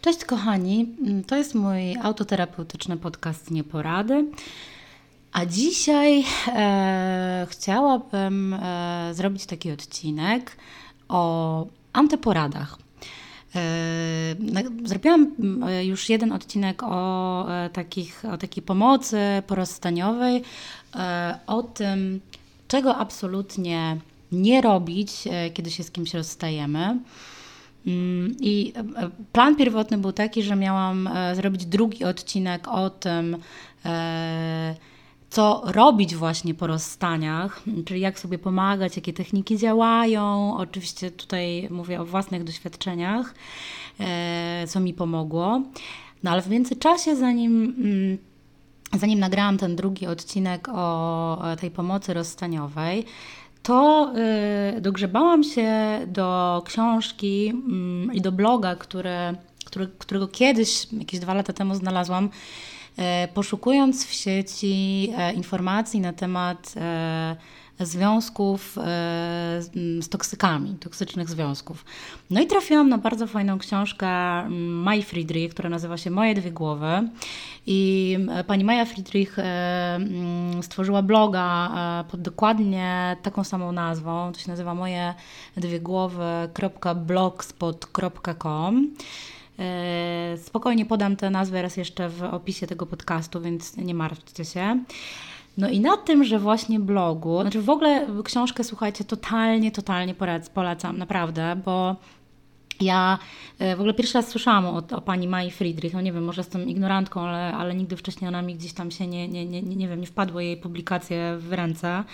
Cześć kochani, to jest mój autoterapeutyczny podcast Nieporady. A dzisiaj e, chciałabym e, zrobić taki odcinek o antyporadach. E, zrobiłam e, już jeden odcinek o, e, takich, o takiej pomocy porozstaniowej, o tym, czego absolutnie nie robić, kiedy się z kimś rozstajemy. Mm, I e, plan pierwotny był taki, że miałam e, zrobić drugi odcinek o tym, e, co robić właśnie po rozstaniach, czyli jak sobie pomagać, jakie techniki działają. Oczywiście tutaj mówię o własnych doświadczeniach, co mi pomogło. No ale w międzyczasie, zanim, mm, zanim nagrałam ten drugi odcinek o tej pomocy rozstaniowej, to y, dogrzebałam się do książki mm, i do bloga, który, którego kiedyś, jakieś dwa lata temu znalazłam, y, poszukując w sieci e, informacji na temat e, związków e, z toksykami, toksycznych związków. No i trafiłam na bardzo fajną książkę mm, Mai Friedrich, która nazywa się Moje dwie głowy. I e, pani Maja Friedrich e, mm, stworzyła bloga pod dokładnie taką samą nazwą. To się nazywa moje dwie głowy.blogspot.com. Spokojnie podam tę nazwę raz jeszcze w opisie tego podcastu, więc nie martwcie się. No i na tym, że właśnie blogu, znaczy w ogóle książkę, słuchajcie, totalnie, totalnie polecam, naprawdę, bo ja e, w ogóle pierwszy raz słyszałam o, o pani Mai Friedrich, no nie wiem, może jestem ignorantką, ale, ale nigdy wcześniej ona mi gdzieś tam się nie, nie, nie, nie, wiem, nie wpadło jej publikacje w ręce.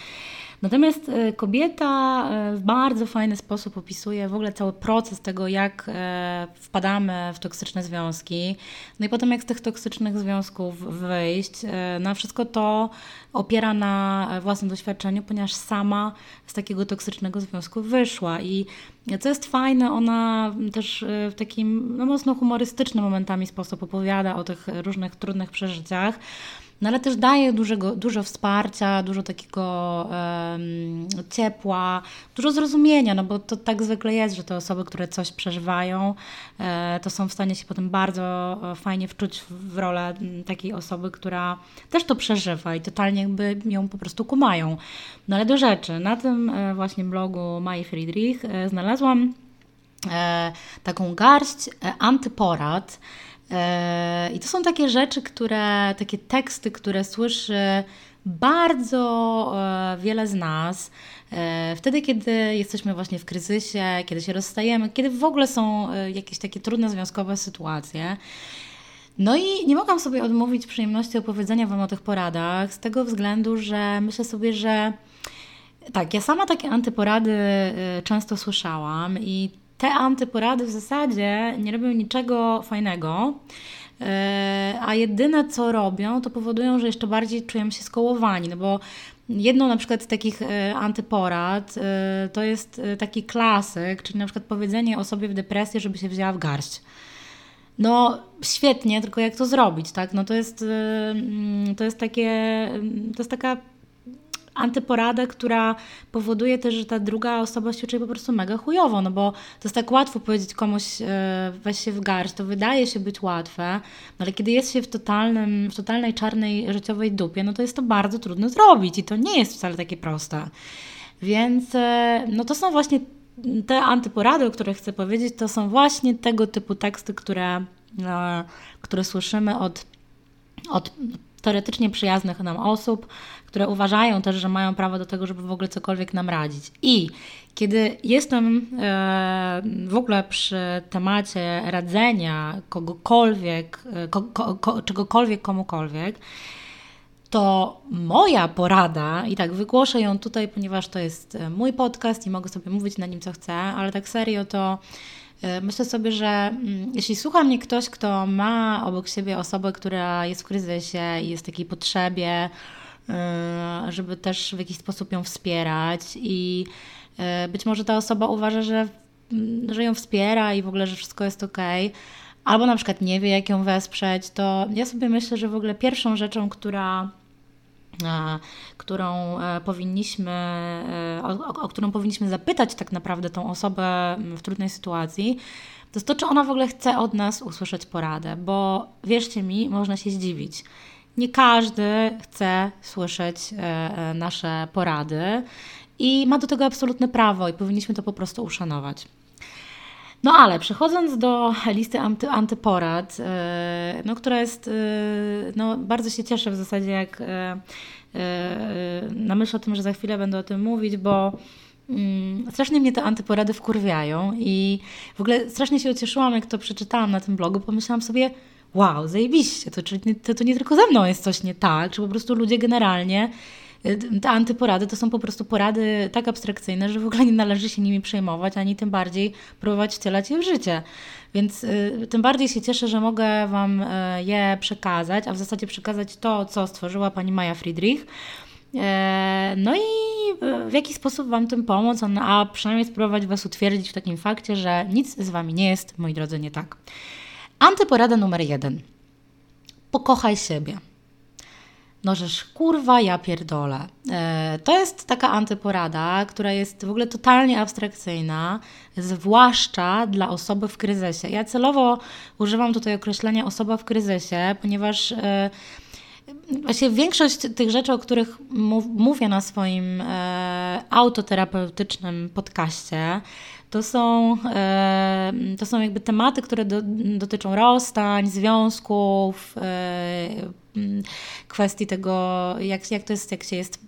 Natomiast e, kobieta e, w bardzo fajny sposób opisuje w ogóle cały proces tego, jak e, wpadamy w toksyczne związki, no i potem jak z tych toksycznych związków wyjść. Na wszystko to opiera na własnym doświadczeniu, ponieważ sama z takiego toksycznego związku wyszła i co jest fajne, ona też w takim no, mocno humorystycznym momentami sposób opowiada o tych różnych trudnych przeżyciach. No ale też daje dużego, dużo wsparcia, dużo takiego um, ciepła, dużo zrozumienia, no bo to tak zwykle jest, że te osoby, które coś przeżywają, e, to są w stanie się potem bardzo e, fajnie wczuć w rolę takiej osoby, która też to przeżywa i totalnie jakby ją po prostu kumają. No ale do rzeczy, na tym e, właśnie blogu Mai Friedrich e, znalazłam taką garść antyporad, I to są takie rzeczy, które, takie teksty, które słyszy bardzo e, wiele z nas. E, wtedy, kiedy jesteśmy właśnie w kryzysie, kiedy się rozstajemy, kiedy w ogóle są jakieś takie trudne związkowe sytuacje. No i nie mogłam sobie odmówić przyjemności opowiedzenia Wam o tych poradach, z tego względu, że myślę sobie, że tak, ja sama takie antyporady często słyszałam i te antyporady w zasadzie nie robią niczego fajnego, e, a jedyne co robią, to powodują, że jeszcze bardziej czują się skołowani, no bo Jedną na przykład z takich e, antyporad e, to jest taki klasyk, czyli na przykład powiedzenie osobie w depresji, żeby się wzięła w garść. No świetnie, tylko jak to zrobić, tak? No to jest, mm, to jest takie, to jest taka antyporadę, która powoduje też, że ta druga osoba się czuje po prostu mega chujowo, no bo to jest tak łatwo powiedzieć komuś e, weź się w garść, to wydaje się być łatwe, no ale kiedy jest się w, totalnym, w totalnej czarnej życiowej dupie, no to jest to bardzo trudno zrobić i to nie jest wcale takie proste. Więc e, no to są właśnie te antyporady, o których chcę powiedzieć, to są właśnie tego typu teksty, które, e, które słyszymy od, od teoretycznie przyjaznych nam osób, które uważają też, że mają prawo do tego, żeby w ogóle cokolwiek nam radzić. I kiedy jestem e, w ogóle przy temacie radzenia kogokolwiek, e, ko, ko, ko, czegokolwiek komukolwiek, to moja porada, i tak wygłoszę ją tutaj, ponieważ to jest e, mój podcast i mogę sobie mówić na nim co chcę, ale tak serio to myślę sobie, że mm, jeśli słucha mnie ktoś, kto ma obok siebie osobę, która jest w kryzysie i jest w takiej potrzebie, e, żeby też w jakiś sposób ją wspierać i e, być może ta osoba uważa, że, mm, że ją wspiera i w ogóle, że wszystko jest ok, albo na przykład nie wie, jak ją wesprzeć, to ja sobie myślę, że w ogóle pierwszą rzeczą, która którą e, powinniśmy, e, o, o, którą powinniśmy zapytać tak naprawdę tą osobę w trudnej sytuacji, to jest to, czy ona w ogóle chce od nas usłyszeć poradę, bo wierzcie mi, można się zdziwić. Nie każdy chce słyszeć e, e, nasze porady i ma do tego absolutne prawo i powinniśmy to po prostu uszanować. No ale przechodząc do listy anty, antyporad, e, no, która jest, no, bardzo się cieszę w zasadzie, jak na myśl o tym, że za chwilę będę o tym mówić, bo mm, strasznie mnie te antyporady wkurwiają i w ogóle strasznie się ucieszyłam, jak to przeczytałam na tym blogu. Pomyślałam sobie, wow, zajebiście, to, to, to nie tylko ze mną jest coś nie tak, czy po prostu ludzie generalnie te antyporady to są po prostu porady tak abstrakcyjne, że w ogóle nie należy się nimi przejmować, ani tym bardziej próbować wcielać je w życie. Więc y, tym bardziej się cieszę, że mogę Wam y, je przekazać, a w zasadzie przekazać to, co stworzyła pani Maja Friedrich. E, no i w jaki sposób Wam tym pomóc, a przynajmniej spróbować Was utwierdzić w takim fakcie, że nic z Wami nie jest, moi drodzy, nie tak. Antyporada numer jeden. Pokochaj siebie. No żeż kurwa ja pierdolę. E, to jest taka antyporada, która jest w ogóle totalnie abstrakcyjna, zwłaszcza dla osoby w kryzysie. Ja celowo używam tutaj określenia osoba w kryzysie, ponieważ e, Właśnie większość tych rzeczy, o których mówię na swoim e, autoterapeutycznym podcaście, to są, to są jakby tematy, które do, dotyczą rozstań, związków, e, kwestii tego, jak, jak to jest, jak się jest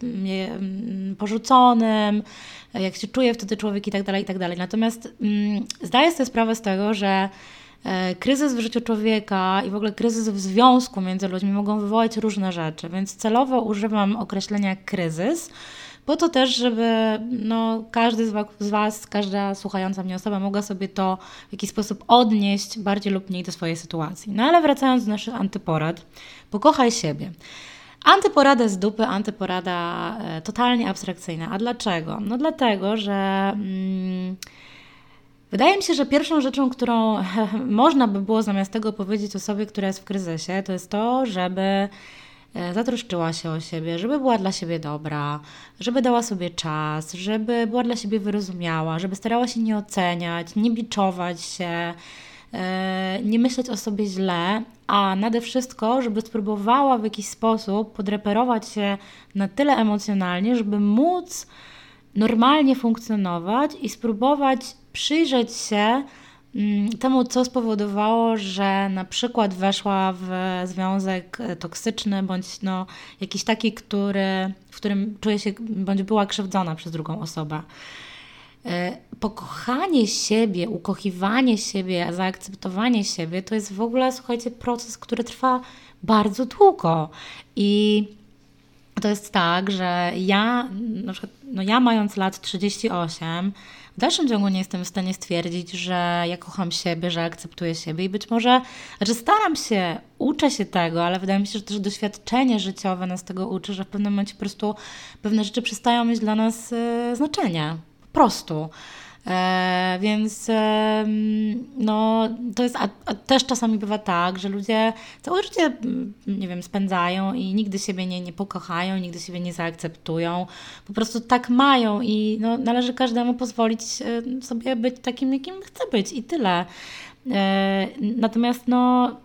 porzuconym, jak się czuje wtedy człowiek i tak dalej, i tak dalej. Natomiast zdaję sobie sprawę z tego, że E, kryzys w życiu człowieka i w ogóle kryzys w związku między ludźmi mogą wywołać różne rzeczy, więc celowo używam określenia kryzys, po to też, żeby no, każdy z Was, każda słuchająca mnie osoba mogła sobie to w jakiś sposób odnieść bardziej lub mniej do swojej sytuacji. No ale wracając do naszych antyporad, pokochaj siebie. Antyporada z dupy, antyporada e, totalnie abstrakcyjna. A dlaczego? No dlatego, że... Mm, Wydaje mi się, że pierwszą rzeczą, którą można by było zamiast tego powiedzieć osobie, która jest w kryzysie, to jest to, żeby zatroszczyła się o siebie, żeby była dla siebie dobra, żeby dała sobie czas, żeby była dla siebie wyrozumiała, żeby starała się nie oceniać, nie biczować się, e, nie myśleć o sobie źle, a nade wszystko, żeby spróbowała w jakiś sposób podreperować się na tyle emocjonalnie, żeby móc normalnie funkcjonować i spróbować przyjrzeć się temu, co spowodowało, że na przykład weszła w związek e, toksyczny, bądź no, jakiś taki, który, w którym czuje się, bądź była krzywdzona przez drugą osobę. E, pokochanie siebie, ukochiwanie siebie, zaakceptowanie siebie to jest w ogóle, słuchajcie, proces, który trwa bardzo długo. I to jest tak, że ja, na przykład, no ja mając lat 38, w dalszym ciągu nie jestem w stanie stwierdzić, że ja kocham siebie, że akceptuję siebie i być może, że staram się, uczę się tego, ale wydaje mi się, że też doświadczenie życiowe nas tego uczy, że w pewnym momencie po prostu pewne rzeczy przestają mieć dla nas yy, znaczenie. Po prostu. E, więc e, no, to jest, a, a, też czasami bywa tak, że ludzie całe życie, mm, nie wiem, spędzają i nigdy siebie nie, nie pokochają, nigdy siebie nie zaakceptują. Po prostu tak mają i no, należy każdemu pozwolić sobie być takim, jakim chce być i tyle. E, natomiast no,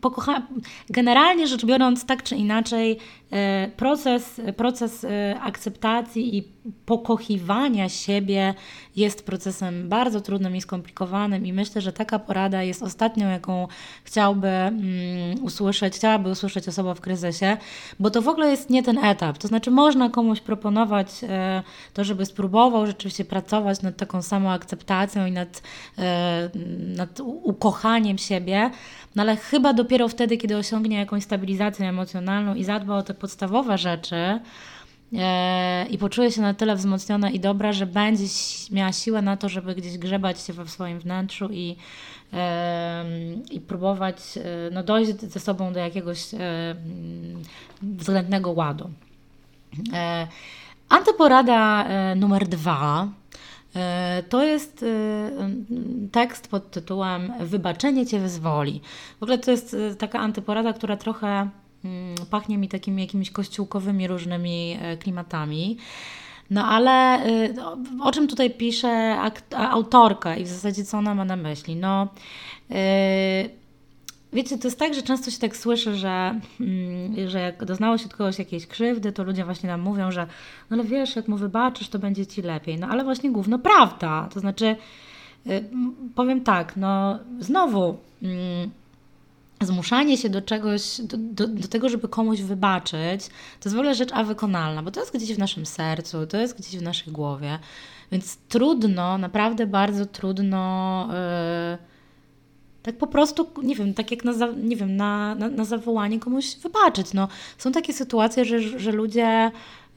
pokocha... generalnie rzecz biorąc, tak czy inaczej, e, proces, proces e, akceptacji i pokochiwania siebie jest procesem bardzo trudnym i skomplikowanym i myślę, że taka porada jest ostatnią, jaką chciałby mm, usłyszeć, chciałaby usłyszeć osoba w kryzysie, bo to w ogóle jest nie ten etap. To znaczy można komuś proponować e, to, żeby spróbował rzeczywiście pracować nad taką samą akceptacją i nad, nad ukochaniem siebie, no ale chyba dopiero wtedy, kiedy osiągnie jakąś stabilizację emocjonalną i zadba o te podstawowe rzeczy, E, i poczuje się na tyle wzmocniona i dobra, że będzie miała siłę na to, żeby gdzieś grzebać się we swoim wnętrzu i, i próbować e, no, dojść ze sobą do jakiegoś e, względnego ładu. Antyporada numer dwa to jest tekst pod tytułem Wybaczenie Cię wyzwoli. W ogóle to jest taka antyporada, która trochę pachnie mi takimi jakimiś kościółkowymi różnymi e, klimatami. No ale y, o czym tutaj pisze autorka i w zasadzie co ona ma na myśli? No, wiecie, to jest tak, że często się tak słyszy, że, mm, że jak doznało się od kogoś jakiejś krzywdy, to ludzie właśnie nam mówią, że no ale wiesz, jak mu wybaczysz, to będzie ci lepiej. No ale właśnie główno prawda. To znaczy, y, powiem tak, no znowu mm, zmuszanie się do czegoś, do, do, do, tego, żeby komuś wybaczyć, to jest w ogóle rzecz awykonalna, bo to jest gdzieś w naszym sercu, to jest gdzieś w naszej głowie. Więc trudno, naprawdę bardzo trudno. Yy, tak po prostu, nie wiem, tak jak na, nie wiem, na, na, na zawołanie komuś wybaczyć. No, są takie sytuacje, że, że ludzie.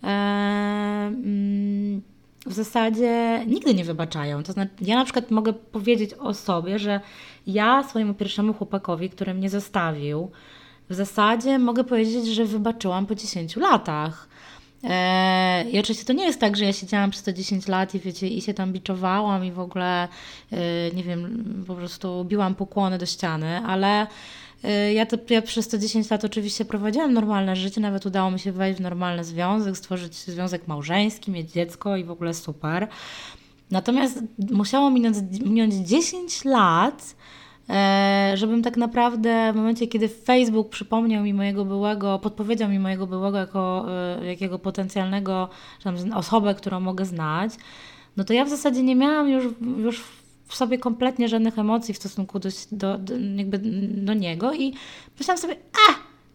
Yy, yy, w zasadzie nigdy nie wybaczają. To znaczy, ja na przykład mogę powiedzieć o sobie, że ja swojemu pierwszemu chłopakowi, który mnie zostawił, w zasadzie mogę powiedzieć, że wybaczyłam po 10 latach. Eee, I oczywiście to nie jest tak, że ja siedziałam przez te 10 lat i wiecie, i się tam biczowałam i w ogóle, e, nie wiem, po prostu biłam pokłony do ściany, ale e, ja, to, ja przez te 10 lat oczywiście prowadziłam normalne życie, nawet udało mi się wejść w normalny związek, stworzyć związek małżeński, mieć dziecko i w ogóle super. Natomiast musiało minąć, minąć 10 lat, e, żebym tak naprawdę w momencie, kiedy Facebook przypomniał mi mojego byłego, podpowiedział mi mojego byłego jako e, jakiego potencjalnego tam, osobę, którą mogę znać, no to ja w zasadzie nie miałam już, już w sobie kompletnie żadnych emocji w stosunku do, do, do do niego i myślałam sobie,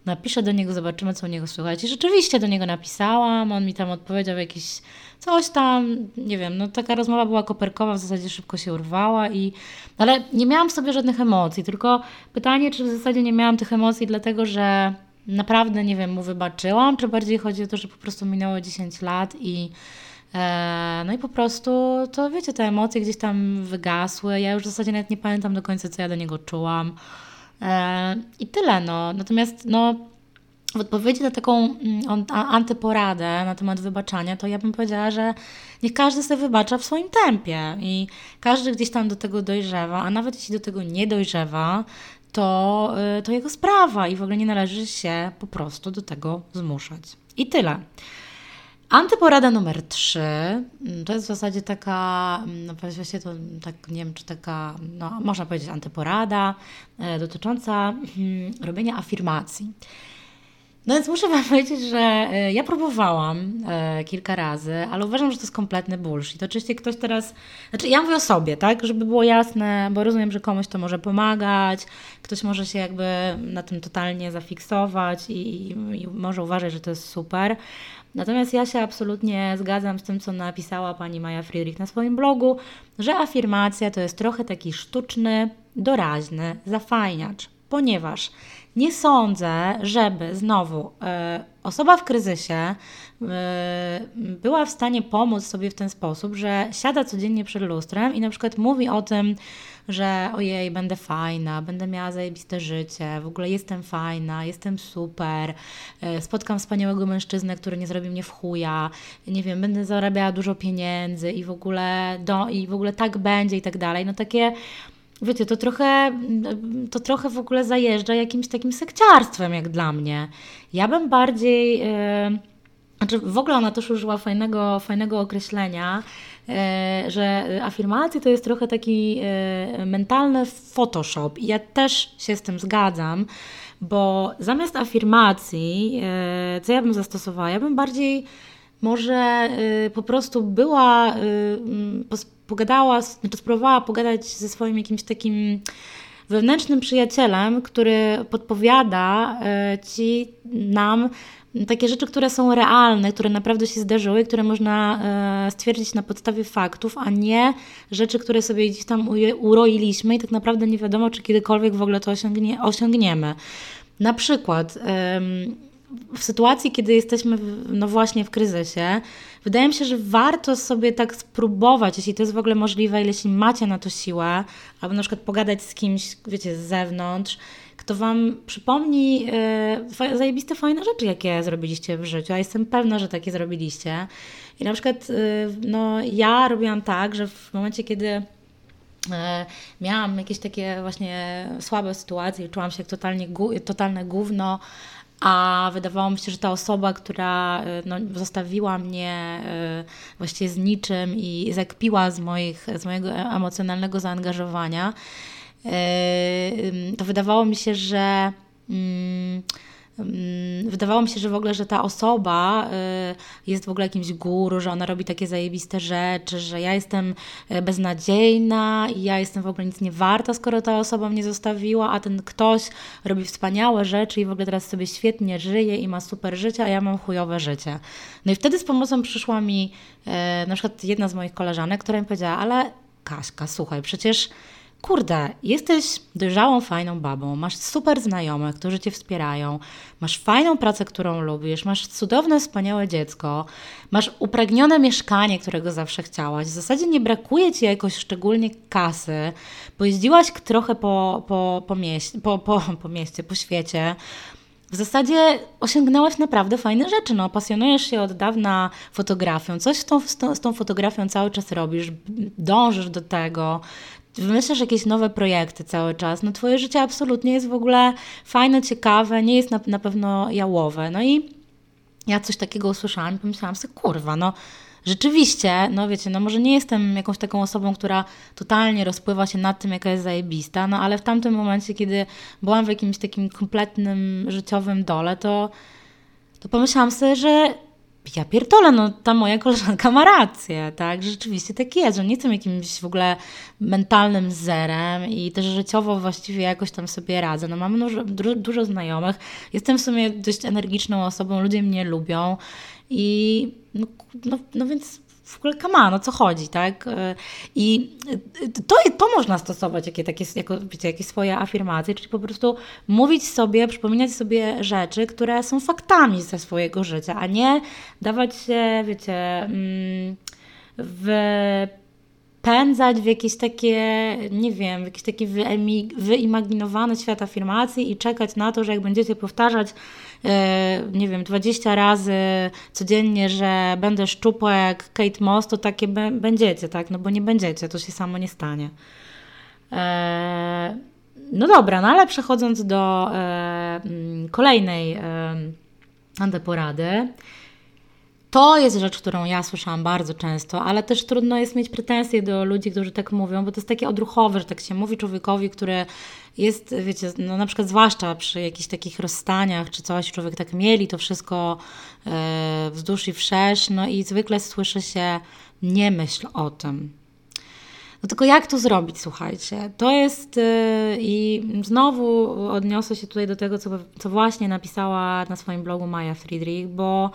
napiszę do niego, zobaczymy, co u niego słychać. I rzeczywiście do niego napisałam, on mi tam odpowiedział jakieś coś tam, nie wiem, no taka rozmowa była koperkowa, w zasadzie szybko się urwała i, ale nie miałam w sobie żadnych emocji, tylko pytanie, czy w zasadzie nie miałam tych emocji dlatego, że naprawdę, nie wiem, mu wybaczyłam, czy bardziej chodzi o to, że po prostu minęło 10 lat i e, no i po prostu, to wiecie, te emocje gdzieś tam wygasły. Ja już w zasadzie nawet nie pamiętam do końca, co ja do niego czułam. E, I tyle, no. Natomiast, no, w odpowiedzi na taką mm, antyporadę na temat wybaczania, to ja bym powiedziała, że niech każdy sobie wybacza w swoim tempie i każdy gdzieś tam do tego dojrzewa, a nawet jeśli do tego nie dojrzewa, to, y, to jego sprawa i w ogóle nie należy się po prostu do tego zmuszać. I tyle. Antyporada numer 3 mm, to jest w zasadzie taka, mm, no właściwie to tak, nie wiem, czy taka, no można powiedzieć antyporada e, dotycząca mm, robienia afirmacji. No więc muszę Wam powiedzieć, że e, ja próbowałam e, kilka razy, ale uważam, że to jest kompletny bullshit. Oczywiście ktoś teraz, znaczy ja mówię o sobie, tak, żeby było jasne, bo rozumiem, że komuś to może pomagać, ktoś może się jakby na tym totalnie zafiksować i, i może uważać, że to jest super. Natomiast ja się absolutnie zgadzam z tym, co napisała pani Maja Friedrich na swoim blogu, że afirmacja to jest trochę taki sztuczny, doraźny zafajniacz, ponieważ nie sądzę, żeby znowu y, osoba w kryzysie y, była w stanie pomóc sobie w ten sposób, że siada codziennie przed lustrem i na przykład mówi o tym, że ojej, będę fajna, będę miała zajebiste życie, w ogóle jestem fajna, jestem super, y, spotkam wspaniałego mężczyznę, który nie zrobi mnie w chuja, nie wiem, będę zarabiała dużo pieniędzy i w ogóle, do, i w ogóle tak będzie i tak dalej. No takie Wiecie, to trochę, to trochę w ogóle zajeżdża jakimś takim sekciarstwem, jak dla mnie. Ja bym bardziej. Yy, znaczy, w ogóle ona też użyła fajnego, fajnego określenia, yy, że afirmacje to jest trochę taki yy, mentalny Photoshop. I ja też się z tym zgadzam, bo zamiast afirmacji, co ja bym zastosowała? Ja bym bardziej może po prostu była pogadała, znaczy spróbowała pogadać ze swoim jakimś takim wewnętrznym przyjacielem, który podpowiada e, ci nam takie rzeczy, które są realne, które naprawdę się zdarzyły, które można e, stwierdzić na podstawie faktów, a nie rzeczy, które sobie gdzieś tam uroiliśmy i tak naprawdę nie wiadomo, czy kiedykolwiek w ogóle to osiągnie, osiągniemy. Na przykład w sytuacji, kiedy jesteśmy w, no właśnie w kryzysie, wydaje mi się, że warto sobie tak spróbować, jeśli to jest w ogóle możliwe, jeśli macie na to siłę, albo na przykład pogadać z kimś, wiecie, z zewnątrz, kto Wam przypomni yy, zajebiste, fajne rzeczy, jakie zrobiliście w życiu. A jestem pewna, że takie zrobiliście. I na przykład, yy, no, ja robiłam tak, że w momencie, kiedy e, miałam jakieś takie właśnie słabe sytuacje, czułam się jak totalnie, totalne gówno, a wydawało mi się, że ta osoba, która no, zostawiła mnie właściwie z niczym i zakpiła z, moich, z mojego emocjonalnego zaangażowania, to wydawało mi się, że. Wydawało mi się, że w ogóle, że ta osoba y, jest w ogóle jakimś guru, że ona robi takie zajebiste rzeczy, że ja jestem y, beznadziejna i ja jestem w ogóle nic nie warta, skoro ta osoba mnie zostawiła, a ten ktoś robi wspaniałe rzeczy i w ogóle teraz sobie świetnie żyje i ma super życie, a ja mam chujowe życie. No i wtedy z pomocą przyszła mi y, na przykład jedna z moich koleżanek, która mi powiedziała, ale Kaśka, słuchaj, przecież kurde, jesteś dojrzałą, fajną babą, masz super znajomych, którzy cię wspierają, masz fajną pracę, którą lubisz, masz cudowne, wspaniałe dziecko, masz upragnione mieszkanie, którego zawsze chciałaś. W zasadzie nie brakuje ci jakoś szczególnie kasy. Pojeździłaś trochę po, po, po, mieście, po, po, po mieście, po świecie. W zasadzie osiągnęłaś naprawdę fajne rzeczy. No, pasjonujesz się od dawna fotografią, coś z tą, z tą, z tą fotografią cały czas robisz, dążysz do tego, wymyślasz jakieś nowe projekty cały czas, no twoje życie absolutnie jest w ogóle fajne, ciekawe, nie jest na, na pewno jałowe. No i ja coś takiego usłyszałam i pomyślałam sobie, kurwa, no rzeczywiście, no wiecie, no może nie jestem jakąś taką osobą, która totalnie rozpływa się nad tym, jaka jest zajebista, no ale w tamtym momencie, kiedy byłam w jakimś takim kompletnym życiowym dole, to, to pomyślałam sobie, że ja pierdolę, no ta moja koleżanka ma rację, tak? Rzeczywiście tak jest, że nie jestem jakimś w ogóle mentalnym zerem i też życiowo właściwie jakoś tam sobie radzę. No mam dużo, dużo znajomych, jestem w sumie dość energiczną osobą, ludzie mnie lubią i no, no, no więc w ogóle kama, no co chodzi, tak? I to, to można stosować, jakie, takie, jako, wiecie, jakieś swoje afirmacje, czyli po prostu mówić sobie, przypominać sobie rzeczy, które są faktami ze swojego życia, a nie dawać się, wiecie, mm, w wpędzać w jakieś takie, nie wiem, w jakiś taki wyimaginowany świat afirmacji i czekać na to, że jak będziecie powtarzać, e, nie wiem, 20 razy codziennie, że będę szczupła jak Kate Moss, to takie będziecie, tak? No bo nie będziecie, to się samo nie stanie. E, no dobra, no ale przechodząc do e, kolejnej antyporady, to jest rzecz, którą ja słyszałam bardzo często, ale też trudno jest mieć pretensje do ludzi, którzy tak mówią, bo to jest takie odruchowe, że tak się mówi człowiekowi, który jest, wiecie, no na przykład zwłaszcza przy jakichś takich rozstaniach czy coś, człowiek tak mieli to wszystko e, wzdłuż i wszerz, no i zwykle słyszy się nie myśl o tym. No tylko jak to zrobić, słuchajcie? To jest yy, i znowu odniosę się tutaj do tego, co, co właśnie napisała na swoim blogu Maja Friedrich, bo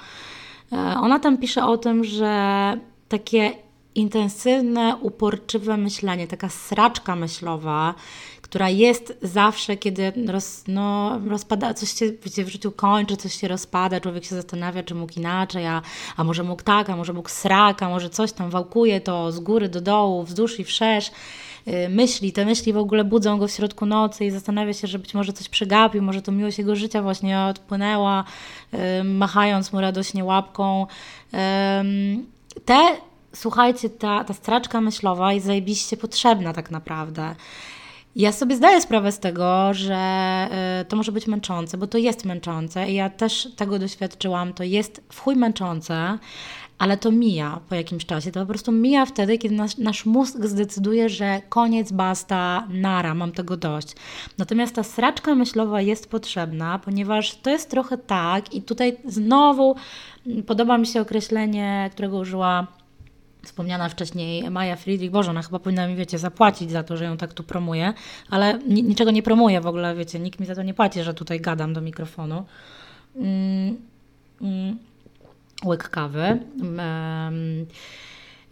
ona tam pisze o tym, że takie intensywne, uporczywe myślenie, taka sraczka myślowa, która jest zawsze, kiedy roz, no, rozpada, coś się wiecie, w życiu kończy, coś się rozpada, człowiek się zastanawia, czy mógł inaczej, a, a może mógł tak, a może mógł srak, a może coś tam wałkuje to z góry do dołu, wzdłuż i wszerz. Y, myśli, te myśli w ogóle budzą go w środku nocy i zastanawia się, że być może coś przegapił, może to miłość jego życia właśnie odpłynęła, y, machając mu radośnie łapką. Te, słuchajcie, ta, ta straczka myślowa jest zajebiście potrzebna tak naprawdę. Ja sobie zdaję sprawę z tego, że y, to może być męczące, bo to jest męczące i ja też tego doświadczyłam. To jest w chuj męczące, ale to mija po jakimś czasie. To po prostu mija wtedy, kiedy nasz, nasz mózg zdecyduje, że koniec, basta, nara, mam tego dość. Natomiast ta sraczka myślowa jest potrzebna, ponieważ to jest trochę tak, i tutaj znowu podoba mi się określenie, którego użyła wspomniana wcześniej Maja Friedrich, Boże, ona chyba powinna mi, wiecie, zapłacić za to, że ją tak tu promuje, ale niczego nie promuje w ogóle, wiecie, nikt mi za to nie płaci, że tutaj gadam do mikrofonu. Mm, mm łyk kawy.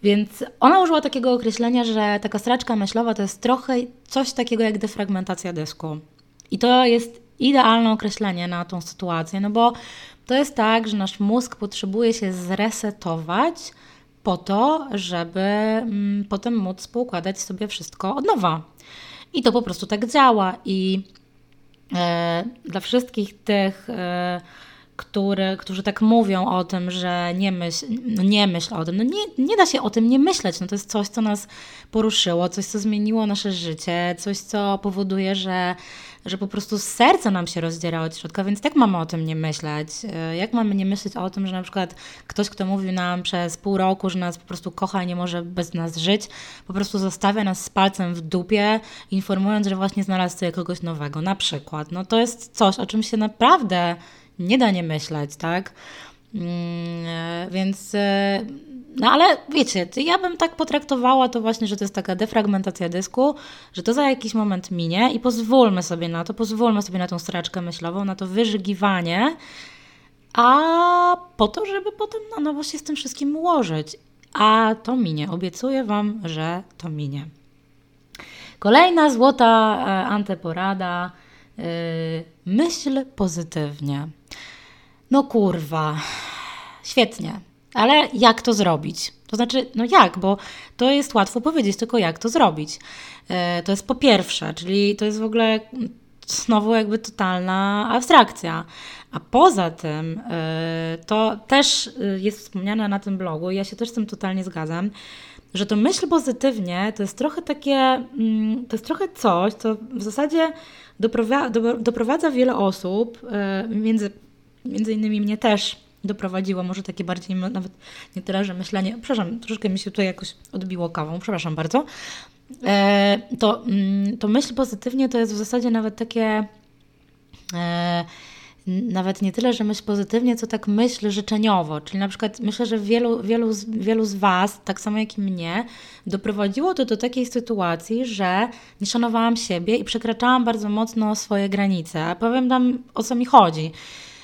Więc ona użyła takiego określenia, że taka straczka myślowa to jest trochę coś takiego jak defragmentacja dysku. I to jest idealne określenie na tą sytuację, no bo to jest tak, że nasz mózg potrzebuje się zresetować po to, żeby mm, potem móc poukładać sobie wszystko od nowa. I to po prostu tak działa. I e, dla wszystkich tych. E, który, którzy tak mówią o tym, że nie myśl, no nie myśl o tym. No nie, nie da się o tym nie myśleć. No to jest coś, co nas poruszyło, coś, co zmieniło nasze życie, coś, co powoduje, że że po prostu serce nam się rozdziera od środka, więc jak mamy o tym nie myśleć? E, jak mamy nie myśleć o tym, że na przykład ktoś, kto mówił nam przez pół roku, że nas po prostu kocha i nie może bez nas żyć, po prostu zostawia nas z palcem w dupie, informując, że właśnie znalazł sobie kogoś nowego, na przykład. No to jest coś, o czym się naprawdę nie da nie myśleć, tak? Mm, e, więc e, no ale wiecie, ja bym tak potraktowała to właśnie, że to jest taka defragmentacja dysku, że to za jakiś moment minie i pozwólmy sobie na to, pozwólmy sobie na tą straczkę myślową, na to wyżygiwanie, a po to, żeby potem na nowo się z tym wszystkim ułożyć. A to minie. Obiecuję Wam, że to minie. Kolejna złota e, anteporada. Myśl pozytywnie. No kurwa. Świetnie. Ale jak to zrobić? To znaczy, no jak, bo to jest łatwo powiedzieć, tylko jak to zrobić. E, to jest po pierwsze, czyli to jest w ogóle znowu jakby totalna abstrakcja. A poza tym, e, to też e, jest wspomniane na tym blogu, ja się też z tym totalnie zgadzam, że to myśl pozytywnie to jest trochę takie, mm, to jest trochę coś, co w zasadzie doprowadza, doprowadza wiele osób, między, między innymi mnie też, doprowadziło, może takie bardziej nawet nie tyle, że myślenie, przepraszam, troszkę mi się tutaj jakoś odbiło kawą, przepraszam bardzo, e, to, mm, to myśl pozytywnie to jest w zasadzie nawet takie e, nawet nie tyle, że myśl pozytywnie, co tak myśl życzeniowo. Czyli na przykład myślę, że wielu, wielu, wielu z Was, tak samo jak i mnie, doprowadziło to do takiej sytuacji, że nie szanowałam siebie i przekraczałam bardzo mocno swoje granice. A powiem Wam, o co mi chodzi.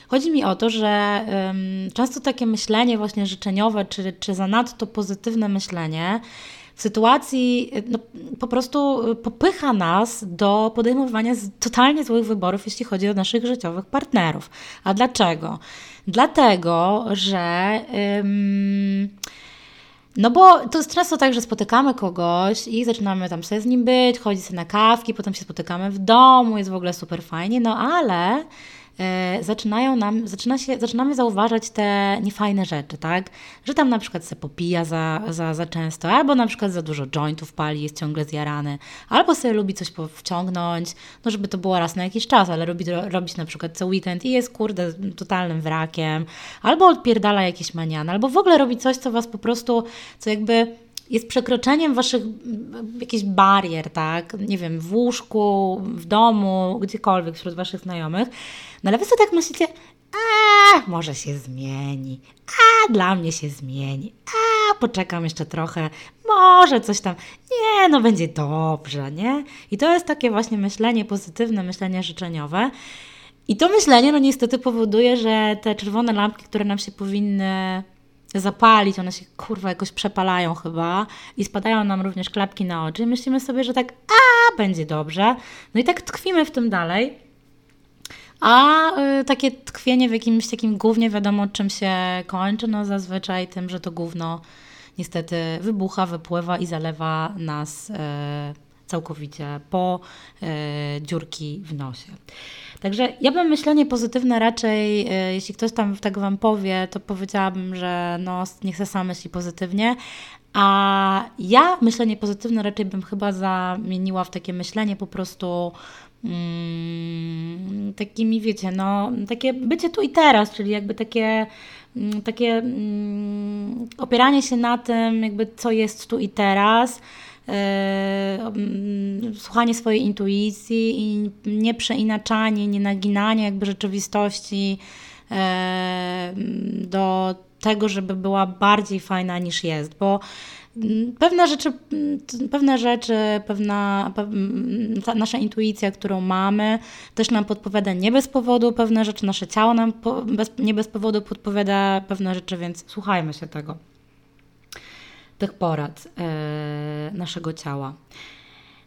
Chodzi mi o to, że um, często takie myślenie właśnie życzeniowe, czy, czy zanadto pozytywne myślenie w sytuacji no, po prostu popycha nas do podejmowania totalnie złych wyborów, jeśli chodzi o naszych życiowych partnerów. A dlaczego? Dlatego, że. No bo to jest często tak, że spotykamy kogoś i zaczynamy tam sobie z nim być, chodzić sobie na kawki, potem się spotykamy w domu, jest w ogóle super fajnie, no ale zaczynają nam, zaczyna się, zaczynamy zauważać te niefajne rzeczy, tak? Że tam na przykład se popija za, za, za często, albo na przykład za dużo jointów pali, jest ciągle zjarany, albo sobie lubi coś wciągnąć, no żeby to było raz na jakiś czas, ale lubi robić na przykład co weekend i jest kurde totalnym wrakiem, albo odpierdala jakieś maniany, albo w ogóle robi coś, co was po prostu, co jakby jest przekroczeniem waszych jakichś barier, tak? Nie wiem, w łóżku, w domu, gdziekolwiek wśród waszych znajomych. No ale wy sobie tak myślicie, a może się zmieni, a dla mnie się zmieni, a poczekam jeszcze trochę, może coś tam, nie, no będzie dobrze, nie? I to jest takie właśnie myślenie pozytywne, myślenie życzeniowe. I to myślenie, no niestety powoduje, że te czerwone lampki, które nam się powinny zapalić, one się kurwa jakoś przepalają chyba i spadają nam również klapki na oczy i myślimy sobie, że tak, a będzie dobrze. No i tak tkwimy w tym dalej. A y, takie tkwienie w jakimś takim głównie wiadomo czym się kończy, no zazwyczaj tym, że to gówno niestety wybucha, wypływa i zalewa nas y, całkowicie po y, dziurki w nosie. Także ja bym myślenie pozytywne raczej, jeśli ktoś tam tak Wam powie, to powiedziałabym, że no, niech se sam myśli pozytywnie, a ja myślenie pozytywne raczej bym chyba zamieniła w takie myślenie po prostu mm, takimi, wiecie, no, takie bycie tu i teraz, czyli jakby takie, mm, takie mm, opieranie się na tym, jakby co jest tu i teraz, E, słuchanie swojej intuicji i nie przeinaczanie, nie naginanie jakby rzeczywistości e, do tego, żeby była bardziej fajna niż jest, bo mm, pewne rzeczy, mm, pewne rzeczy, pewna nasza intuicja, którą mamy, też nam podpowiada nie bez powodu pewne rzeczy, nasze ciało nam po, bez, nie bez powodu podpowiada pewne rzeczy, więc słuchajmy się tego tych porad e, naszego ciała.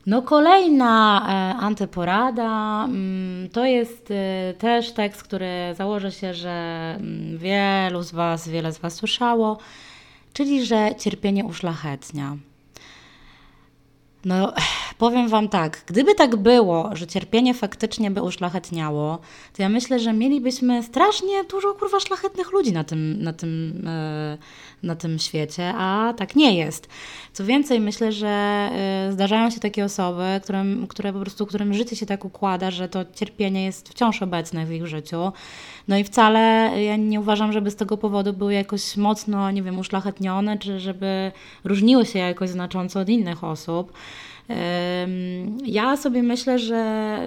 No kolejna e, antyporada mm, to jest e, też tekst, który założę się, że mm, wielu z Was, wiele z Was słyszało, czyli że cierpienie uszlachetnia. No, powiem Wam tak, gdyby tak było, że cierpienie faktycznie by uszlachetniało, to ja myślę, że mielibyśmy strasznie dużo kurwa szlachetnych ludzi na tym, na tym, e, na tym świecie, a tak nie jest. Co więcej, myślę, że e, zdarzają się takie osoby, którym, które po prostu, którym życie się tak układa, że to cierpienie jest wciąż obecne w ich życiu. No i wcale ja nie uważam, żeby z tego powodu były jakoś mocno, nie wiem, uszlachetnione, czy żeby różniły się jakoś znacząco od innych osób. Ja sobie myślę, że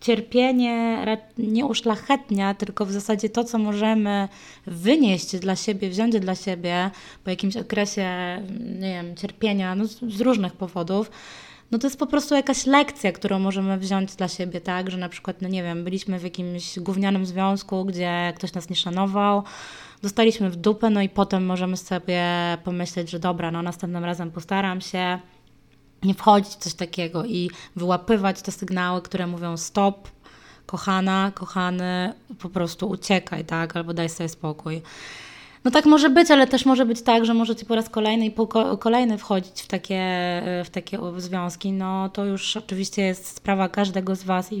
cierpienie nie uszlachetnia, tylko w zasadzie to, co możemy wynieść dla siebie, wziąć dla siebie po jakimś okresie, nie wiem, cierpienia, no z różnych powodów, no to jest po prostu jakaś lekcja, którą możemy wziąć dla siebie, tak, że na przykład, no nie wiem, byliśmy w jakimś gównianym związku, gdzie ktoś nas nie szanował, dostaliśmy w dupę, no i potem możemy sobie pomyśleć, że dobra, no następnym razem postaram się, nie wchodzić w coś takiego i wyłapywać te sygnały, które mówią stop, kochana, kochany, po prostu uciekaj, tak, albo daj sobie spokój. No tak może być, ale też może być tak, że możecie po raz kolejny i po kolejny wchodzić w takie, w takie związki. No to już oczywiście jest sprawa każdego z Was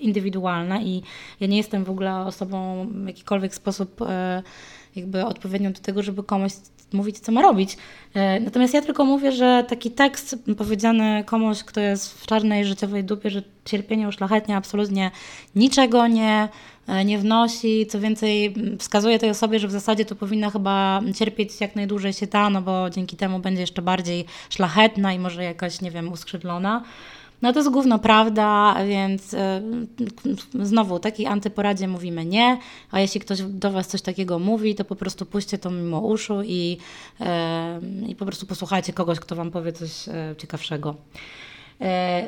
indywidualna i ja nie jestem w ogóle osobą w jakikolwiek sposób e, jakby odpowiednią do tego, żeby komuś mówić, co ma robić. E, natomiast ja tylko mówię, że taki tekst powiedziany komuś, kto jest w czarnej życiowej dupie, że cierpienie uszlachetnia absolutnie niczego nie, e, nie wnosi. Co więcej, wskazuje tej osobie, że w zasadzie to powinna chyba cierpieć jak najdłużej się ta, no bo dzięki temu będzie jeszcze bardziej szlachetna i może jakaś, nie wiem, uskrzydlona. No to jest główno prawda, więc e, znowu takiej antyporadzie mówimy nie, a jeśli ktoś do Was coś takiego mówi, to po prostu puśćcie to mimo uszu i, e, i po prostu posłuchajcie kogoś, kto Wam powie coś e, ciekawszego.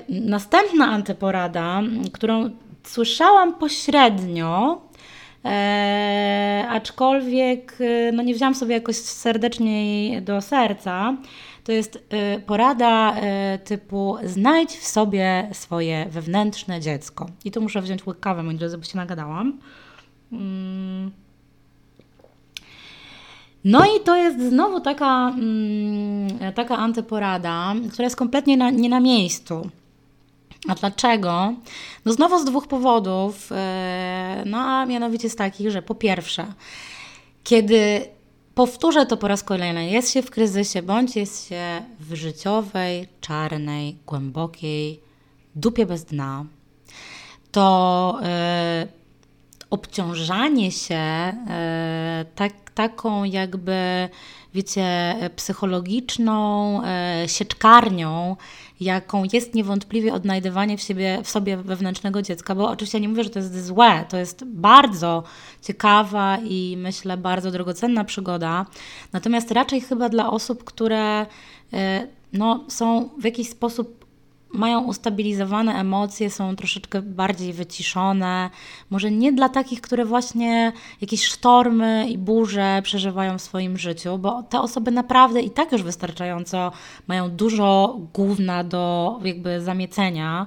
Następna antyporada, którą słyszałam pośrednio, aczkolwiek no nie wziąłam sobie jakoś serdeczniej do serca. To jest y, porada y, typu znajdź w sobie swoje wewnętrzne dziecko. I tu muszę wziąć łyk kawy, moi drodzy, bo się nagadałam. Mm. No i to jest znowu taka, mm, taka antyporada, która jest kompletnie na, nie na miejscu. A dlaczego? No znowu z dwóch powodów. Y, no a mianowicie z takich, że po pierwsze, kiedy Powtórzę to po raz kolejny. Jest się w kryzysie, bądź jest się w życiowej, czarnej, głębokiej dupie bez dna, to e, obciążanie się e, tak, taką jakby, wiecie, psychologiczną e, sieczkarnią, jaką jest niewątpliwie odnajdywanie w, siebie, w sobie wewnętrznego dziecka, bo oczywiście ja nie mówię, że to jest złe, to jest bardzo ciekawa i myślę bardzo drogocenna przygoda, natomiast raczej chyba dla osób, które e, no, są w jakiś sposób mają ustabilizowane emocje, są troszeczkę bardziej wyciszone. Może nie dla takich, które właśnie jakieś sztormy i burze przeżywają w swoim życiu, bo te osoby naprawdę i tak już wystarczająco mają dużo główna do jakby zamiecenia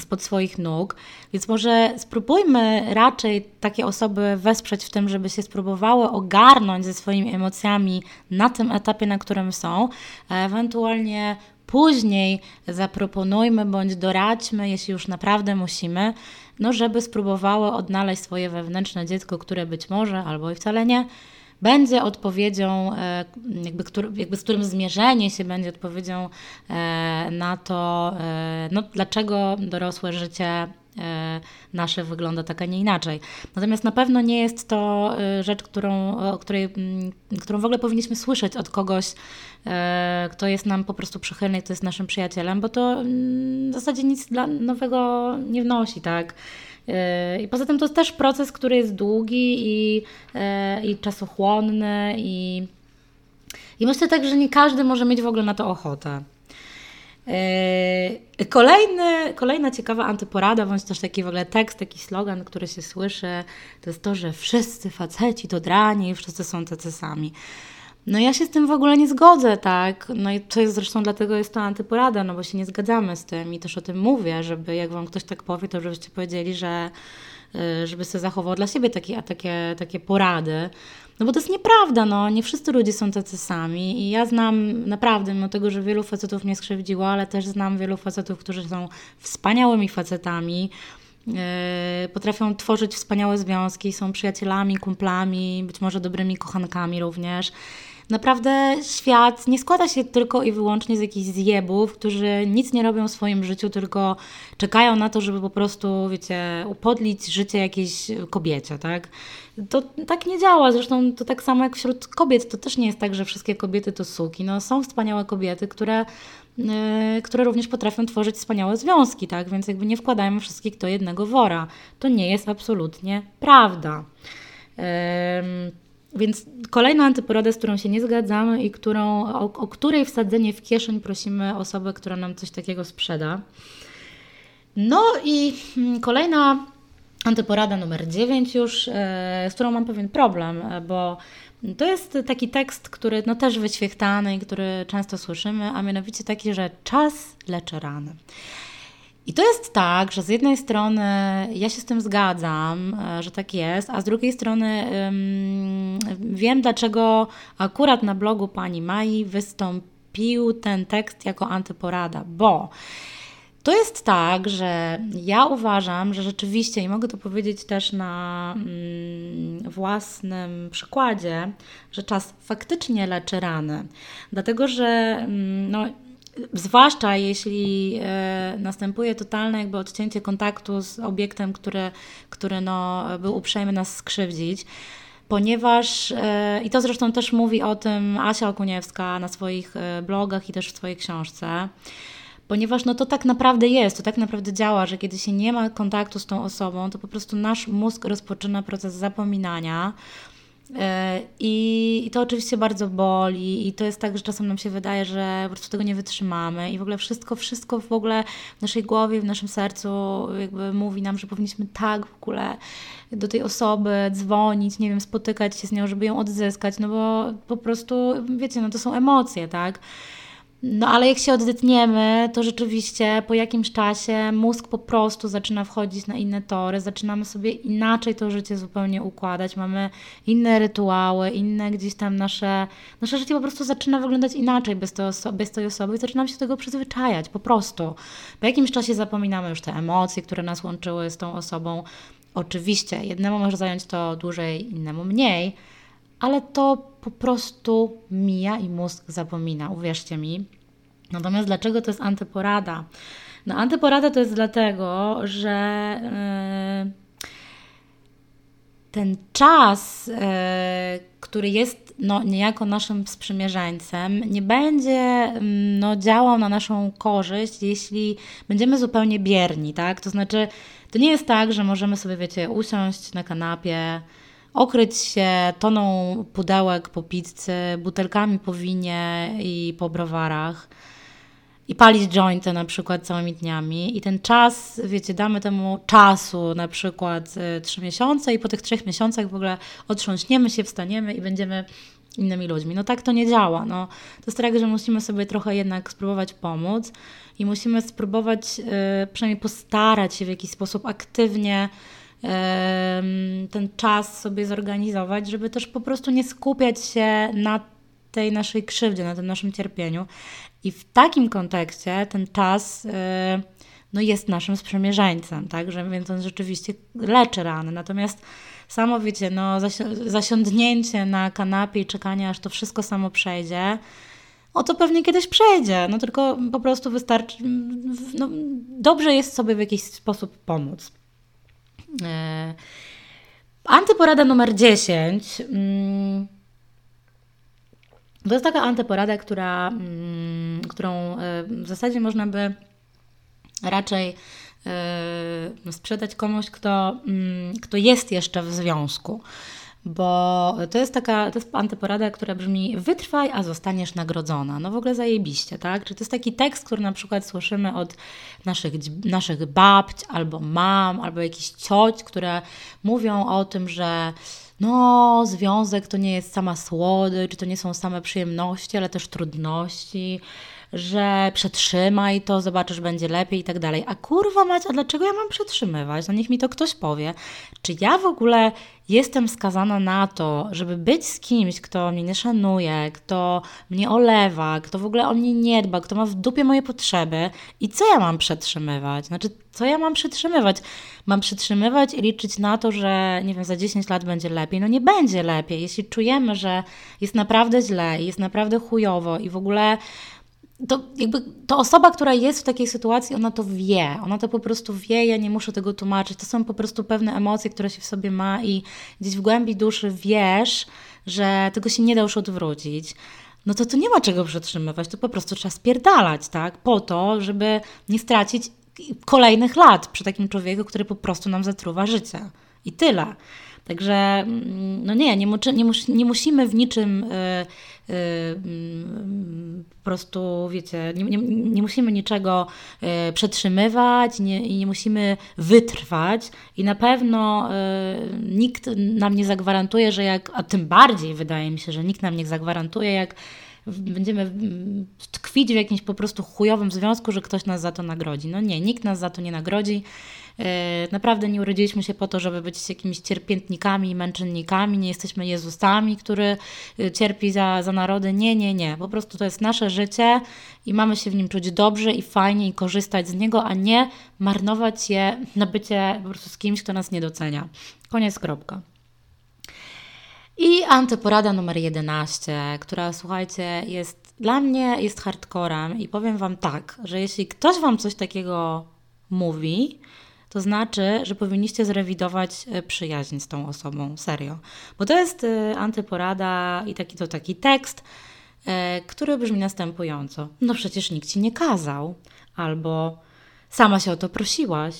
spod swoich nóg. Więc może spróbujmy raczej takie osoby wesprzeć w tym, żeby się spróbowały ogarnąć ze swoimi emocjami na tym etapie, na którym są, ewentualnie Później zaproponujmy bądź doradźmy, jeśli już naprawdę musimy, no żeby spróbowały odnaleźć swoje wewnętrzne dziecko, które być może albo i wcale nie będzie odpowiedzią, e, jakby, który, jakby z którym zmierzenie się będzie odpowiedzią e, na to, e, no, dlaczego dorosłe życie nasze wygląda tak, a nie inaczej. Natomiast na pewno nie jest to rzecz, którą, o której, którą w ogóle powinniśmy słyszeć od kogoś, kto jest nam po prostu przychylny, kto jest naszym przyjacielem, bo to w zasadzie nic dla nowego nie wnosi, tak? I poza tym to jest też proces, który jest długi i, i czasochłonny i, i myślę tak, że nie każdy może mieć w ogóle na to ochotę. Yy, kolejny, kolejna ciekawa antyporada, bądź też taki w ogóle tekst, taki slogan, który się słyszy, to jest to, że wszyscy faceci to drani i wszyscy są tacy sami. No ja się z tym w ogóle nie zgodzę, tak? No i to jest zresztą dlatego jest to antyporada, no bo się nie zgadzamy z tym i też o tym mówię, żeby jak wam ktoś tak powie, to żebyście powiedzieli, że y, żeby sobie zachował dla siebie takie, takie, takie porady. No bo to jest nieprawda, no. Nie wszyscy ludzie są tacy sami i ja znam naprawdę, mimo tego, że wielu facetów mnie skrzywdziło, ale też znam wielu facetów, którzy są wspaniałymi facetami, yy, potrafią tworzyć wspaniałe związki, są przyjacielami, kumplami, być może dobrymi kochankami również naprawdę świat nie składa się tylko i wyłącznie z jakichś zjebów, którzy nic nie robią w swoim życiu, tylko czekają na to, żeby po prostu, wiecie, upodlić życie jakiejś kobiecie, tak? To tak nie działa, zresztą to tak samo jak wśród kobiet, to też nie jest tak, że wszystkie kobiety to suki. No, są wspaniałe kobiety, które, yy, które również potrafią tworzyć wspaniałe związki, tak? Więc jakby nie wkładajmy wszystkich do jednego wora. To nie jest absolutnie prawda. Yy, więc kolejna antyporoda, z którą się nie zgadzamy i którą, o, o której wsadzenie w kieszeń prosimy osobę, która nam coś takiego sprzeda. No i mm, kolejna antyporada numer 9 już, e, z którą mam pewien problem, e, bo to jest taki tekst, który no też wyświechtany i który często słyszymy, a mianowicie taki, że czas leczy rany. I to jest tak, że z jednej strony ja się z tym zgadzam, e, że tak jest, a z drugiej strony um, wiem, dlaczego akurat na blogu pani Mai wystąpił ten tekst jako antyporada, bo to jest tak, że ja uważam, że rzeczywiście, i mogę to powiedzieć też na mm, własnym przykładzie, że czas faktycznie leczy rany. Dlatego, że mm, no, Zwłaszcza jeśli e, następuje totalne jakby odcięcie kontaktu z obiektem, który, który no, był uprzejmy nas skrzywdzić ponieważ, e, i to zresztą też mówi o tym Asia Okuniewska na swoich e, blogach i też w swojej książce, ponieważ no to tak naprawdę jest, to tak naprawdę działa, że kiedy się nie ma kontaktu z tą osobą, to po prostu nasz mózg rozpoczyna proces zapominania, E, I, to oczywiście bardzo boli, i to jest tak, że czasem nam się wydaje, że po prostu tego nie wytrzymamy, i w ogóle wszystko, wszystko w ogóle w naszej głowie, w naszym sercu jakby mówi nam, że powinniśmy tak w ogóle do tej osoby dzwonić, nie wiem, spotykać się z nią, żeby ją odzyskać, no bo po prostu, wiecie, no to są emocje, tak? No ale jak się odetniemy, to rzeczywiście po jakimś czasie mózg po prostu zaczyna wchodzić na inne tory, zaczynamy sobie inaczej to życie zupełnie układać, mamy inne rytuały, inne gdzieś tam nasze, nasze życie po prostu zaczyna wyglądać inaczej bez bez tej osoby i zaczynamy się do tego przyzwyczajać po prostu. Po jakimś czasie zapominamy już te emocje, które nas łączyły z tą osobą. Oczywiście jednemu może zająć to dłużej, innemu mniej, ale to po prostu mija i mózg zapomina, uwierzcie mi. Natomiast dlaczego to jest antyporada? No, antyporada to jest dlatego, że yy, ten czas, yy, który jest no, niejako naszym sprzymierzeńcem, nie będzie yy, no, działał na naszą korzyść, jeśli będziemy zupełnie bierni, tak? To znaczy, to nie jest tak, że możemy sobie, wiecie, usiąść na kanapie, okryć się toną pudełek po pizzy, butelkami po winie i po browarach i palić jointy na przykład całymi dniami i ten czas, wiecie, damy temu czasu na przykład y, trzy miesiące i po tych trzech miesiącach w ogóle otrząśniemy się, wstaniemy i będziemy innymi ludźmi. No tak to nie działa. No, to jest tak, że musimy sobie trochę jednak spróbować pomóc i musimy spróbować yy, przynajmniej postarać się w jakiś sposób aktywnie ten czas sobie zorganizować, żeby też po prostu nie skupiać się na tej naszej krzywdzie, na tym naszym cierpieniu. I w takim kontekście ten czas e, no, jest naszym sprzymierzeńcem, tak? Że, więc on rzeczywiście leczy rany. Natomiast samo wiecie, no, zasi- zasiądnięcie na kanapie i czekanie, aż to wszystko samo przejdzie, o to pewnie kiedyś przejdzie, no tylko po prostu wystarczy, no, dobrze jest sobie w jakiś sposób pomóc. E, antyporada numer 10. Mm, to jest taka antyporada, która, mm, którą e, w zasadzie można by raczej e, sprzedać komuś, kto, mm, kto jest jeszcze w związku. Bo to jest taka, to jest antyporada, która brzmi wytrwaj, a zostaniesz nagrodzona. No w ogóle zajebiście, tak? Czy to jest taki tekst, który na przykład słyszymy od naszych, naszych babć, albo mam, albo jakichś cioć, które mówią o tym, że no, związek to nie jest sama słodycz, to nie są same przyjemności, ale też trudności, że przetrzymaj to, zobaczysz, będzie lepiej i tak dalej. A kurwa mać, a dlaczego ja mam przetrzymywać? No niech mi to ktoś powie. Czy ja w ogóle jestem skazana na to, żeby być z kimś, kto mnie nie szanuje, kto mnie olewa, kto w ogóle o mnie nie dba, kto ma w dupie moje potrzeby i co ja mam przetrzymywać? Znaczy, co ja mam przetrzymywać? Mam przetrzymywać i liczyć na to, że nie wiem, za 10 lat będzie lepiej. No nie będzie lepiej. Jeśli czujemy, że jest naprawdę źle, jest naprawdę chujowo i w ogóle to jakby to osoba, która jest w takiej sytuacji, ona to wie, ona to po prostu wie, ja nie muszę tego tłumaczyć. To są po prostu pewne emocje, które się w sobie ma i gdzieś w głębi duszy wiesz, że tego się nie da już odwrócić. No to tu nie ma czego przetrzymywać, to po prostu trzeba spierdalać, tak? Po to, żeby nie stracić kolejnych lat przy takim człowieku, który po prostu nam zatruwa życie. I tyle. Także mm, no nie, nie, nie, nie musimy w niczym y, y, mm, po prostu, wiecie, nie, nie, nie musimy niczego y, przetrzymywać nie, i nie musimy wytrwać i na pewno nikt nam nie zagwarantuje, że jak, a tym bardziej wydaje mi się, że nikt nam nie zagwarantuje, jak będziemy mm, tkwić w jakimś po prostu chujowym związku, że ktoś nas za to nagrodzi. No nie, nikt nas za to nie nagrodzi. E, naprawdę nie urodziliśmy się po to, żeby być jakimiś cierpiętnikami i męczennikami, nie jesteśmy Jezusami, który e, cierpi za, za narody. Nie, nie, nie. Po prostu to jest nasze życie i mamy się w nim czuć dobrze i fajnie i korzystać z niego, a nie marnować je na bycie po prostu z kimś, kto nas nie docenia. Koniec, kropka. I antyporada numer 11, która słuchajcie, jest dla mnie jest hardcorem i powiem Wam tak, że jeśli ktoś Wam coś takiego mówi, to znaczy, że powinniście zrewidować e, przyjaźń z tą osobą, serio. Bo to jest e, antyporada i taki to taki tekst, e, który brzmi następująco. No przecież nikt ci nie kazał, albo sama się o to prosiłaś,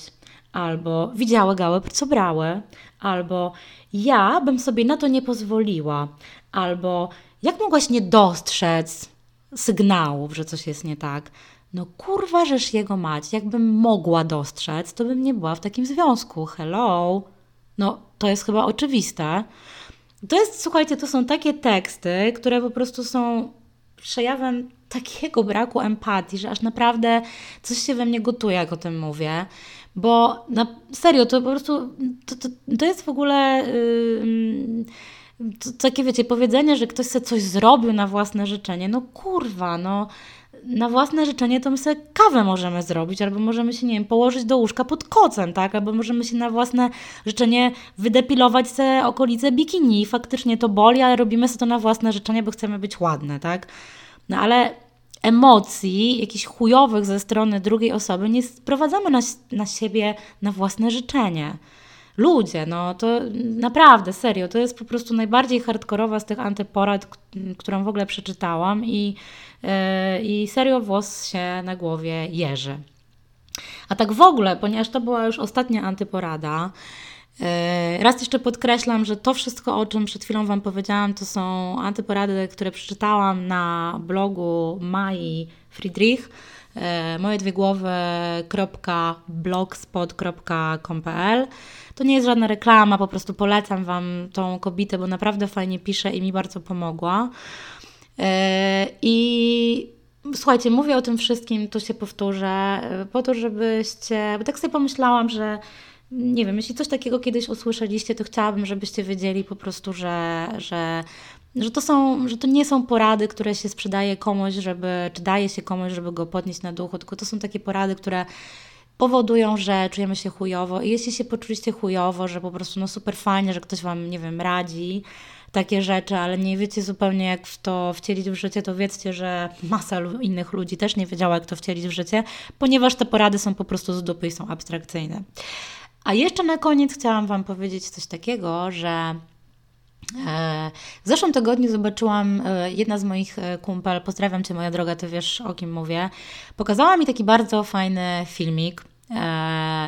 albo widziały gały, co brały, albo ja bym sobie na to nie pozwoliła, albo jak mogłaś nie dostrzec sygnałów, że coś jest nie tak. No kurwa, żeż jego mać, jakbym mogła dostrzec, to bym nie była w takim związku. Hello. No, to jest chyba oczywiste. To jest, słuchajcie, to są takie teksty, które po prostu są przejawem takiego braku empatii, że aż naprawdę coś się we mnie gotuje, jak o tym mówię. Bo na serio, to po prostu to, to, to jest w ogóle. Yy, to, takie wiecie, powiedzenie, że ktoś sobie coś zrobił na własne życzenie. No kurwa, no na własne życzenie to my sobie kawę możemy zrobić, albo możemy się, nie wiem, położyć do łóżka pod kocem, tak? Albo możemy się na własne życzenie wydepilować te okolice bikini faktycznie to boli, ale robimy sobie to na własne życzenie, bo chcemy być ładne, tak? No ale emocji, jakichś chujowych ze strony drugiej osoby nie sprowadzamy na, na siebie na własne życzenie. Ludzie, no to naprawdę, serio, to jest po prostu najbardziej hardkorowa z tych antyporad, którą w ogóle przeczytałam i i serio włos się na głowie jeży. A tak w ogóle, ponieważ to była już ostatnia antyporada, e, Raz jeszcze podkreślam, że to wszystko, o czym przed chwilą Wam powiedziałam, to są antyporady, które przeczytałam na blogu Mai Friedrich, e, moje dwie głowy.blogspot.com.pl. To nie jest żadna reklama, po prostu polecam Wam tą kobietę, bo naprawdę fajnie pisze i mi bardzo pomogła. E, I słuchajcie, mówię o tym wszystkim, tu się powtórzę, e, po to, żebyście, bo tak sobie pomyślałam, że nie wiem, jeśli coś takiego kiedyś usłyszeliście, to chciałabym, żebyście wiedzieli po prostu, że, że, że, to są, że to nie są porady, które się sprzedaje komuś, żeby, czy daje się komuś, żeby go podnieść na duchu, tylko to są takie porady, które powodują, że czujemy się chujowo. I jeśli się poczuliście chujowo, że po prostu no super fajnie, że ktoś Wam, nie wiem, radzi, takie rzeczy, ale nie wiecie zupełnie jak w to wcielić w życie, to wiedzcie, że masa innych ludzi też nie wiedziała jak to wcielić w życie, ponieważ te porady są po prostu z dupy i są abstrakcyjne. A jeszcze na koniec chciałam Wam powiedzieć coś takiego, że e, w zeszłym tygodniu zobaczyłam e, jedna z moich e, kumpel, pozdrawiam Cię moja droga, Ty wiesz o kim mówię, pokazała mi taki bardzo fajny filmik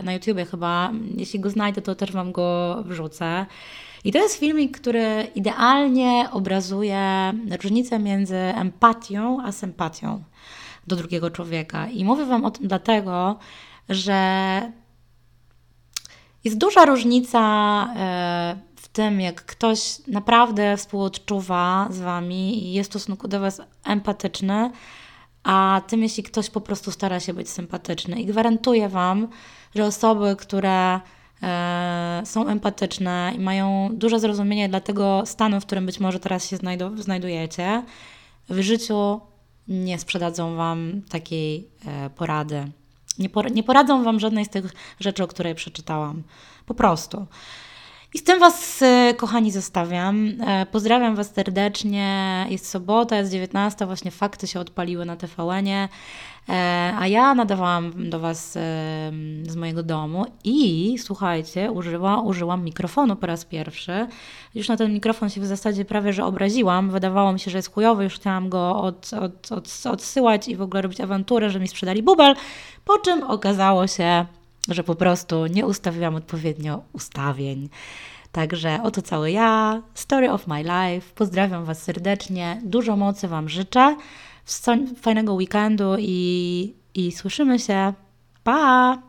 na YouTubie chyba. Jeśli go znajdę, to też Wam go wrzucę. I to jest filmik, który idealnie obrazuje różnicę między empatią a sympatią do drugiego człowieka. I mówię Wam o tym dlatego, że jest duża różnica e, w tym, jak ktoś naprawdę współodczuwa z Wami i jest w stosunku do Was empatyczny, a tym, jeśli ktoś po prostu stara się być sympatyczny. I gwarantuję Wam, że osoby, które są empatyczne i mają duże zrozumienie dla tego stanu, w którym być może teraz się znajdujecie, w życiu nie sprzedadzą Wam takiej e, porady. Nie, por nie poradzą Wam żadnej z tych rzeczy, o której przeczytałam. Po prostu. I z tym Was, e, kochani, zostawiam. E, pozdrawiam Was serdecznie. Jest sobota, jest 19, właśnie fakty się odpaliły na TVN-ie. E, a ja nadawałam do Was z mojego domu i słuchajcie, użyła, użyłam mikrofonu po raz pierwszy. Już na ten mikrofon się w zasadzie prawie że obraziłam. Wydawało mi się, że jest chujowy, już chciałam go od, od, od, odsyłać i w ogóle robić awanturę, że mi sprzedali bubel. Po czym okazało się, że po prostu nie ustawiłam odpowiednio ustawień. Także oto cały ja, story of my life. Pozdrawiam Was serdecznie, dużo mocy Wam życzę, fajnego weekendu i, i słyszymy się. Pa!